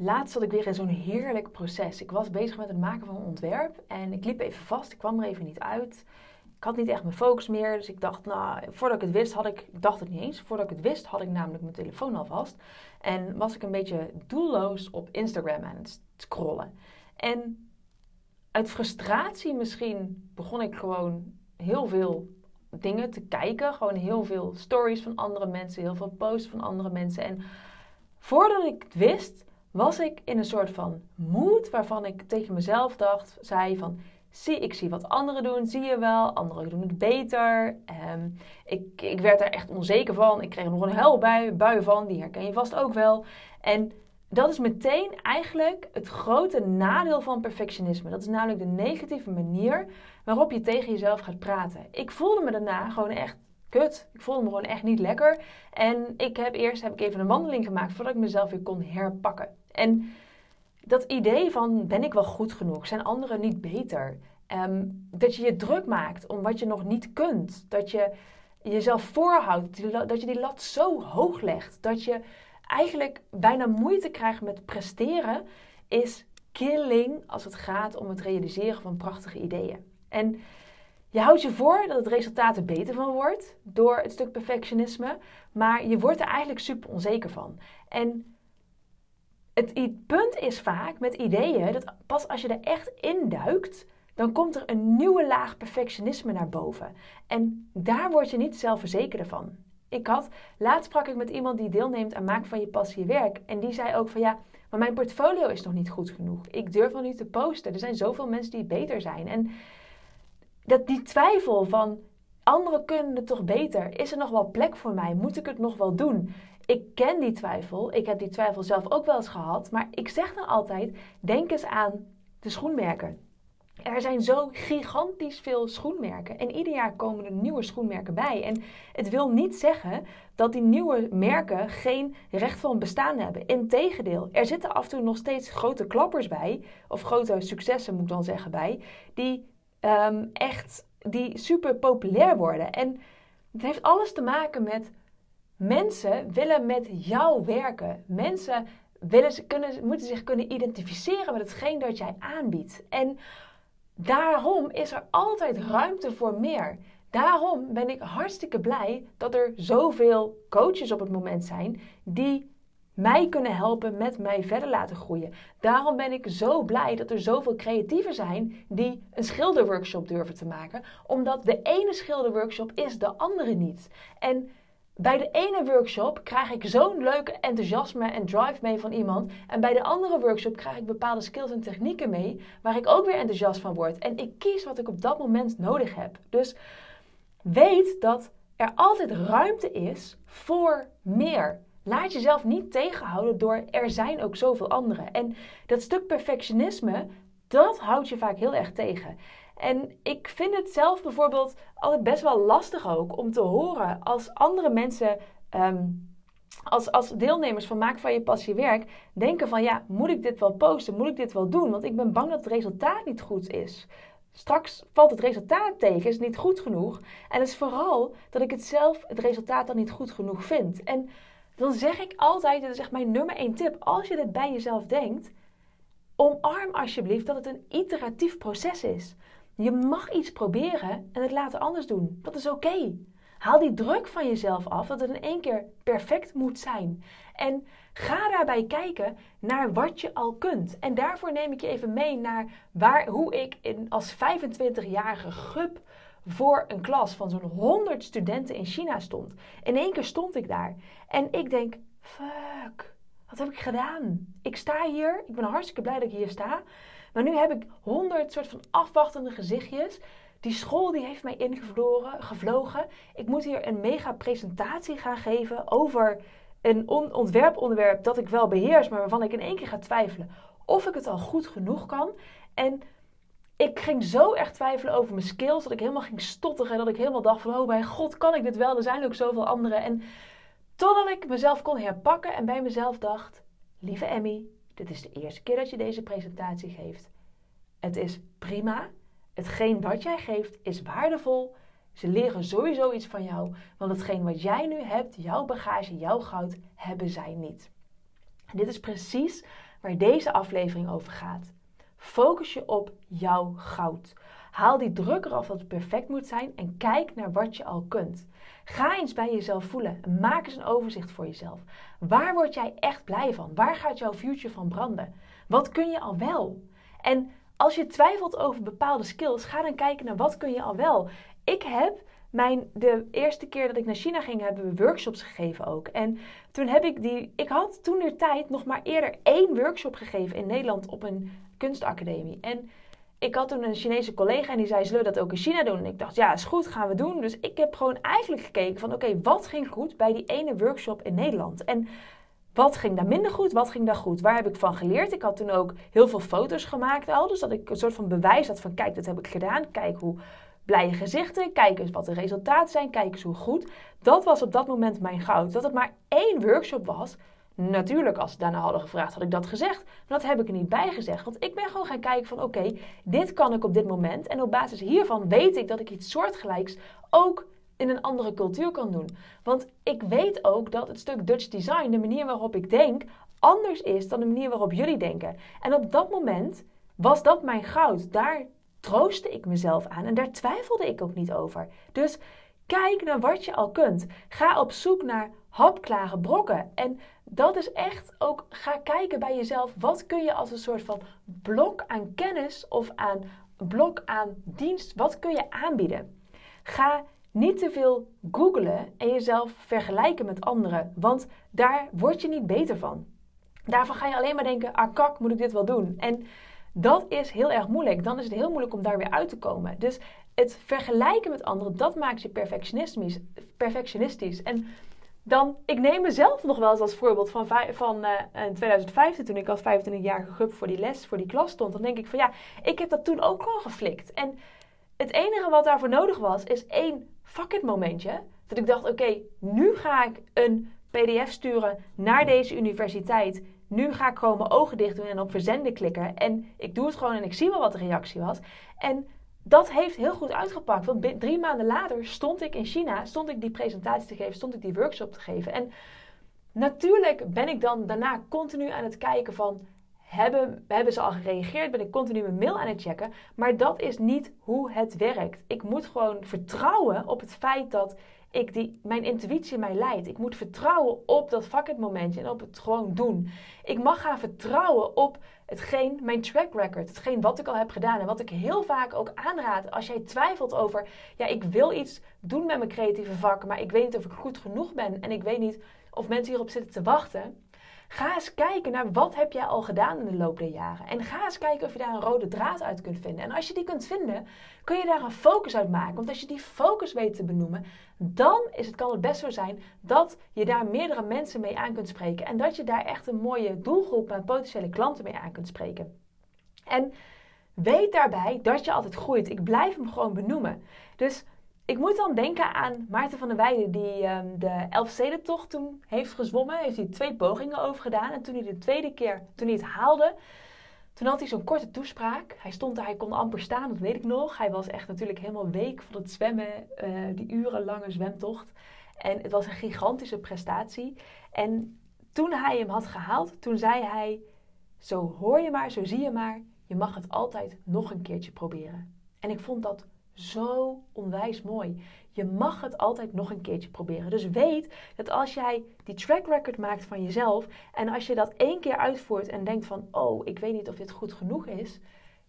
laatst zat ik weer in zo'n heerlijk proces. Ik was bezig met het maken van een ontwerp en ik liep even vast. Ik kwam er even niet uit. Ik had niet echt mijn focus meer. Dus ik dacht, nou, voordat ik het wist, had ik, ik dacht het niet eens. Voordat ik het wist, had ik namelijk mijn telefoon al vast. En was ik een beetje doelloos op Instagram aan het scrollen. En uit frustratie misschien begon ik gewoon heel veel dingen te kijken. Gewoon heel veel stories van andere mensen, heel veel posts van andere mensen. En voordat ik het wist, was ik in een soort van mood waarvan ik tegen mezelf dacht, zei van, zie, ik zie wat anderen doen, zie je wel, anderen doen het beter. Um, ik, ik werd er echt onzeker van, ik kreeg er nog een huilbui bui van, die herken je vast ook wel. En dat is meteen eigenlijk het grote nadeel van perfectionisme. Dat is namelijk de negatieve manier waarop je tegen jezelf gaat praten. Ik voelde me daarna gewoon echt kut. Ik voelde me gewoon echt niet lekker. En ik heb eerst heb ik even een wandeling gemaakt voordat ik mezelf weer kon herpakken. En dat idee van ben ik wel goed genoeg? Zijn anderen niet beter? Ehm, dat je je druk maakt om wat je nog niet kunt. Dat je jezelf voorhoudt. Dat je die lat zo hoog legt. Dat je eigenlijk bijna moeite krijgt met presteren. Is killing als het gaat om het realiseren van prachtige ideeën. En je houdt je voor dat het resultaat er beter van wordt door het stuk perfectionisme, maar je wordt er eigenlijk super onzeker van. En het punt is vaak met ideeën dat pas als je er echt induikt, dan komt er een nieuwe laag perfectionisme naar boven. En daar word je niet zelfverzekerder van. Ik had, laatst sprak ik met iemand die deelneemt aan maken van je passie werk. En die zei ook van ja, maar mijn portfolio is nog niet goed genoeg. Ik durf nog niet te posten. Er zijn zoveel mensen die beter zijn. En dat die twijfel van anderen kunnen het toch beter? Is er nog wel plek voor mij? Moet ik het nog wel doen? Ik ken die twijfel. Ik heb die twijfel zelf ook wel eens gehad. Maar ik zeg dan altijd: denk eens aan de schoenmerken. Er zijn zo gigantisch veel schoenmerken. En ieder jaar komen er nieuwe schoenmerken bij. En het wil niet zeggen dat die nieuwe merken geen recht van bestaan hebben. Integendeel, er zitten af en toe nog steeds grote klappers bij. Of grote successen moet ik dan zeggen bij. Die Ehm, echt die super populair worden. En het heeft alles te maken met mensen willen met jou werken. Mensen willen, kunnen, moeten zich kunnen identificeren met hetgeen dat jij aanbiedt. En daarom is er altijd ruimte voor meer. Daarom ben ik hartstikke blij dat er zoveel coaches op het moment zijn die mij kunnen helpen met mij verder laten groeien. Daarom ben ik zo blij dat er zoveel creatieven zijn die een schilderworkshop durven te maken, omdat de ene schilderworkshop is de andere niet. En bij de ene workshop krijg ik zo'n leuke enthousiasme en drive mee van iemand. En bij de andere workshop krijg ik bepaalde skills en technieken mee, waar ik ook weer enthousiast van word. En ik kies wat ik op dat moment nodig heb. Dus weet dat er altijd ruimte is voor meer. Laat jezelf niet tegenhouden door er zijn ook zoveel anderen. En dat stuk perfectionisme, dat houdt je vaak heel erg tegen. En ik vind het zelf bijvoorbeeld altijd best wel lastig ook om te horen als andere mensen. Ehm, als, als deelnemers van Maak van je passie werk denken van ja, moet ik dit wel posten? Moet ik dit wel doen? Want ik ben bang dat het resultaat niet goed is. Straks valt het resultaat tegen, is niet goed genoeg. En het is vooral dat ik het zelf, het resultaat dan niet goed genoeg vind. En dan zeg ik altijd, dat is echt mijn nummer één tip, als je dit bij jezelf denkt, omarm alsjeblieft dat het een iteratief proces is. Je mag iets proberen en het laten anders doen. Dat is oké. Haal die druk van jezelf af dat het in één keer perfect moet zijn. En ga daarbij kijken naar wat je al kunt. En daarvoor neem ik je even mee naar waar, hoe ik in, als 25-jarige gup voor een klas van zo'n 100 studenten in China stond. In één keer stond ik daar. En ik denk, fuck, wat heb ik gedaan? Ik sta hier, ik ben hartstikke blij dat ik hier sta. Maar nu heb ik 100 soort van afwachtende gezichtjes. Die school die heeft mij ingevlogen, gevlogen. Ik moet hier een mega presentatie gaan geven over een ontwerponderwerp dat ik wel beheers, maar waarvan ik in één keer ga twijfelen of ik het al goed genoeg kan. En ik ging zo echt twijfelen over mijn skills. Dat ik helemaal ging stotteren. Dat ik helemaal dacht van, oh mijn god, kan ik dit wel? Er zijn ook zoveel anderen. En totdat ik mezelf kon herpakken en bij mezelf dacht... Lieve Emmy, dit is de eerste keer dat je deze presentatie geeft. Het is prima. Hetgeen wat jij geeft is waardevol. Ze leren sowieso iets van jou. Want hetgeen wat jij nu hebt, jouw bagage, jouw goud, hebben zij niet. En dit is precies waar deze aflevering over gaat. Focus je op jouw goud. Haal die druk eraf dat het perfect moet zijn en kijk naar wat je al kunt. Ga eens bij jezelf voelen en maak eens een overzicht voor jezelf. Waar word jij echt blij van? Waar gaat jouw future van branden? Wat kun je al wel? En als je twijfelt over bepaalde skills, ga dan kijken naar wat kun je al wel. Ik heb mijn, de eerste keer dat ik naar China ging, hebben we workshops gegeven ook. En toen heb ik die, ik had toen de tijd nog maar eerder één workshop gegeven in Nederland op een kunstacademie. En ik had toen een Chinese collega en die zei, zullen we dat ook in China doen? En ik dacht, ja, is goed, gaan we doen. Dus ik heb gewoon eigenlijk gekeken van, oké, wat ging goed bij die ene workshop in Nederland? En wat ging daar minder goed? Wat ging daar goed? Waar heb ik van geleerd? Ik had toen ook heel veel foto's gemaakt al. Dus dat ik een soort van bewijs had van, kijk, dit heb ik gedaan. Kijk hoe blije gezichten. Kijk eens wat de resultaten zijn. Kijk eens hoe goed. Dat was op dat moment mijn goud. Dat het maar één workshop was. Natuurlijk, als ze daarna hadden gevraagd, had ik dat gezegd. Dat heb ik er niet bij gezegd. Want ik ben gewoon gaan kijken van oké, dit kan ik op dit moment. En op basis hiervan weet ik dat ik iets soortgelijks ook in een andere cultuur kan doen. Want ik weet ook dat het stuk Dutch design, de manier waarop ik denk, anders is dan de manier waarop jullie denken. En op dat moment was dat mijn goud. Daar troostte ik mezelf aan en daar twijfelde ik ook niet over. Dus kijk naar wat je al kunt. Ga op zoek naar hapklare brokken. En dat is echt ook, ga kijken bij jezelf, wat kun je als een soort van blok aan kennis of aan blok aan dienst, wat kun je aanbieden? Ga niet te veel googlen en jezelf vergelijken met anderen, want daar word je niet beter van. Daarvan ga je alleen maar denken, ah kak, moet ik dit wel doen? En dat is heel erg moeilijk. Dan is het heel moeilijk om daar weer uit te komen. Dus het vergelijken met anderen, dat maakt je perfectionistisch. perfectionistisch. En dan, ik neem mezelf nog wel eens als voorbeeld van, van uh, in 2015, toen ik als 25-jarige gup voor die les, voor die klas stond. Dan denk ik van ja, ik heb dat toen ook gewoon geflikt. En het enige wat daarvoor nodig was, is één fuck it momentje. Dat ik dacht, oké, nu ga ik een pdf sturen naar deze universiteit. Nu ga ik gewoon mijn ogen dicht doen en op verzenden klikken. En ik doe het gewoon en ik zie wel wat de reactie was. En dat heeft heel goed uitgepakt. Want drie maanden later stond ik in China, stond ik die presentatie te geven, stond ik die workshop te geven. En natuurlijk ben ik dan daarna continu aan het kijken van, hebben, hebben ze al gereageerd? Ben ik continu mijn mail aan het checken? Maar dat is niet hoe het werkt. Ik moet gewoon vertrouwen op het feit dat ik die, mijn intuïtie mij leidt. Ik moet vertrouwen op dat fuck momentje en op het gewoon doen. Ik mag gaan vertrouwen op hetgeen, mijn track record, hetgeen wat ik al heb gedaan. En wat ik heel vaak ook aanraad als jij twijfelt over, ja, ik wil iets doen met mijn creatieve vak, maar ik weet niet of ik goed genoeg ben en ik weet niet of mensen hierop zitten te wachten. Ga eens kijken naar wat heb jij al gedaan in de loop der jaren. En ga eens kijken of je daar een rode draad uit kunt vinden. En als je die kunt vinden, kun je daar een focus uit maken. Want als je die focus weet te benoemen, dan is het, kan het best zo zijn dat je daar meerdere mensen mee aan kunt spreken. En dat je daar echt een mooie doelgroep met potentiële klanten mee aan kunt spreken. En weet daarbij dat je altijd groeit. Ik blijf hem gewoon benoemen. Dus ik moet dan denken aan Maarten van der Weijden, die um, de Elfstedentocht toen heeft gezwommen. Heeft hij twee pogingen over gedaan. En toen hij de tweede keer, toen hij het haalde, toen had hij zo'n korte toespraak. Hij stond daar, hij kon amper staan, dat weet ik nog. Hij was echt natuurlijk helemaal week van het zwemmen, uh, die urenlange zwemtocht. En het was een gigantische prestatie. En toen hij hem had gehaald, toen zei hij: Zo hoor je maar, zo zie je maar, je mag het altijd nog een keertje proberen. En ik vond dat zo onwijs mooi. Je mag het altijd nog een keertje proberen. Dus weet dat als jij die track record maakt van jezelf en als je dat één keer uitvoert en denkt van, oh, ik weet niet of dit goed genoeg is,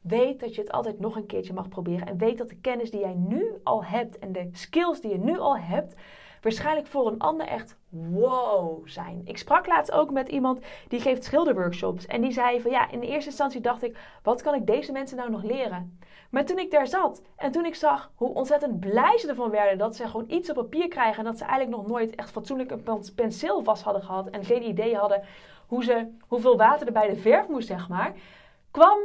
weet dat je het altijd nog een keertje mag proberen. En weet dat de kennis die jij nu al hebt en de skills die je nu al hebt, waarschijnlijk voor een ander echt wow zijn. Ik sprak laatst ook met iemand die geeft schilderworkshops. En die zei van ja, in eerste instantie dacht ik, wat kan ik deze mensen nou nog leren? Maar toen ik daar zat en toen ik zag hoe ontzettend blij ze ervan werden dat ze gewoon iets op papier krijgen en dat ze eigenlijk nog nooit echt fatsoenlijk een penseel vast hadden gehad en geen idee hadden hoe ze, hoeveel water er bij de verf moest, zeg maar, kwam,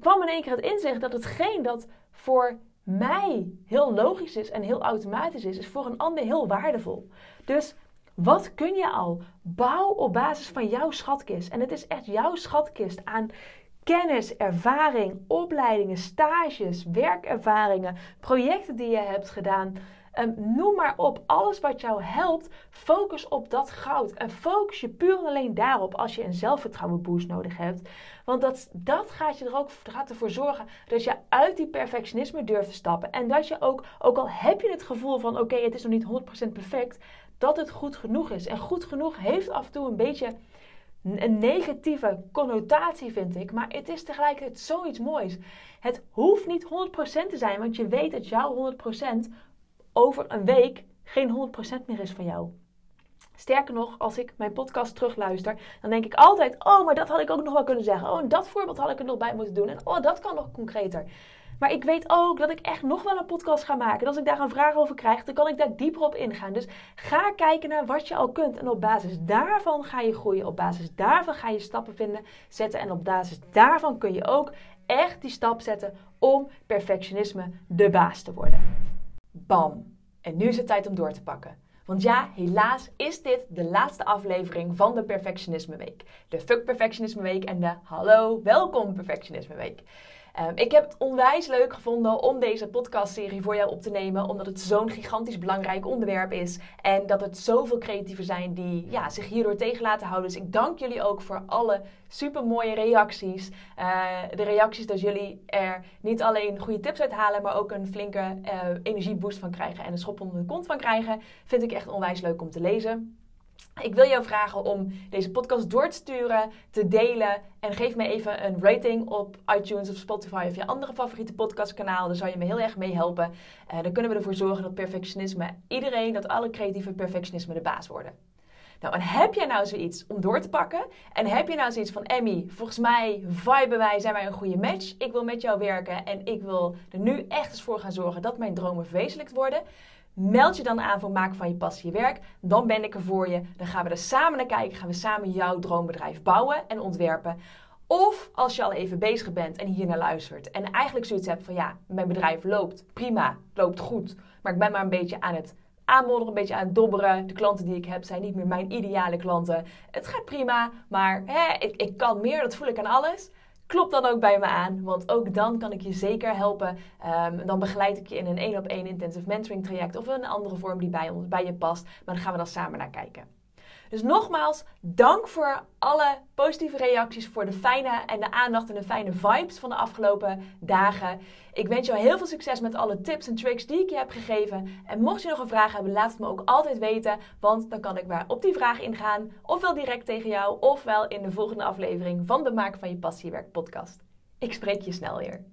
kwam in één keer het inzicht dat hetgeen dat voor mij heel logisch is en heel automatisch is, is voor een ander heel waardevol. Dus wat kun je al? Bouw op basis van jouw schatkist. En het is echt jouw schatkist aan kennis, ervaring, opleidingen, stages, werkervaringen, projecten die je hebt gedaan, Um, noem maar op. Alles wat jou helpt, focus op dat goud. En focus je puur en alleen daarop als je een zelfvertrouwen boost nodig hebt. Want dat, dat gaat, je er ook, gaat ervoor zorgen dat je uit die perfectionisme durft te stappen. En dat je ook, ook al heb je het gevoel van oké, het is nog niet 100% perfect, dat het goed genoeg is. En goed genoeg heeft af en toe een beetje een negatieve connotatie, vind ik. Maar het is tegelijkertijd zoiets moois. Het hoeft niet 100% te zijn, want je weet dat jouw 100% over een week geen 100% meer is van jou. Sterker nog, als ik mijn podcast terugluister, dan denk ik altijd: Oh, maar dat had ik ook nog wel kunnen zeggen. Oh, en dat voorbeeld had ik er nog bij moeten doen. En oh, dat kan nog concreter. Maar ik weet ook dat ik echt nog wel een podcast ga maken. En als ik daar een vraag over krijg, dan kan ik daar dieper op ingaan. Dus ga kijken naar wat je al kunt. En op basis daarvan ga je groeien. Op basis daarvan ga je stappen vinden, zetten. En op basis daarvan kun je ook echt die stap zetten om perfectionisme de baas te worden. Bam. En nu is het tijd om door te pakken. Want ja, helaas is dit de laatste aflevering van de Perfectionisme Week. De Fuck Perfectionisme Week en de Hallo, welkom Perfectionisme Week. Ehm, ik heb het onwijs leuk gevonden om deze podcastserie voor jou op te nemen, omdat het zo'n gigantisch belangrijk onderwerp is en dat het zoveel creatieven zijn die ja, zich hierdoor tegen laten houden. Dus ik dank jullie ook voor alle super mooie reacties. Uh, de reacties dat jullie er niet alleen goede tips uit halen, maar ook een flinke uh, energieboost van krijgen en een schop onder de kont van krijgen, vind ik echt onwijs leuk om te lezen. Ik wil jou vragen om deze podcast door te sturen, te delen en geef me even een rating op iTunes of Spotify of je andere favoriete podcastkanaal. Daar zou je me heel erg mee helpen. Uh, dan kunnen we ervoor zorgen dat perfectionisme, iedereen, dat alle creatieve perfectionisme de baas worden. Nou, en heb jij nou zoiets om door te pakken? En heb je nou zoiets van, Emmy, volgens mij viben wij, zijn wij een goede match. Ik wil met jou werken en ik wil er nu echt eens voor gaan zorgen dat mijn dromen verwezenlijkt worden. Meld je dan aan voor maken van je passie je werk. Dan ben ik er voor je. Dan gaan we er samen naar kijken. Gaan we samen jouw droombedrijf bouwen en ontwerpen. Of als je al even bezig bent en hier naar luistert en eigenlijk zoiets hebt van ja, mijn bedrijf loopt prima, loopt goed, maar ik ben maar een beetje aan het aanmodderen, een beetje aan het dobberen. De klanten die ik heb zijn niet meer mijn ideale klanten. Het gaat prima, maar hè, ik, ik kan meer, dat voel ik aan alles. Klop dan ook bij me aan, want ook dan kan ik je zeker helpen. Um, dan begeleid ik je in een één op één intensive mentoring traject of een andere vorm die bij, ons, bij je past. Maar dan gaan we dan samen naar kijken. Dus nogmaals, dank voor alle positieve reacties, voor de fijne en de aandacht en de fijne vibes van de afgelopen dagen. Ik wens jou heel veel succes met alle tips en tricks die ik je heb gegeven. En mocht je nog een vraag hebben, laat het me ook altijd weten, want dan kan ik maar op die vraag ingaan, ofwel direct tegen jou, ofwel in de volgende aflevering van de Maken van je Passiewerk podcast. Ik spreek je snel weer.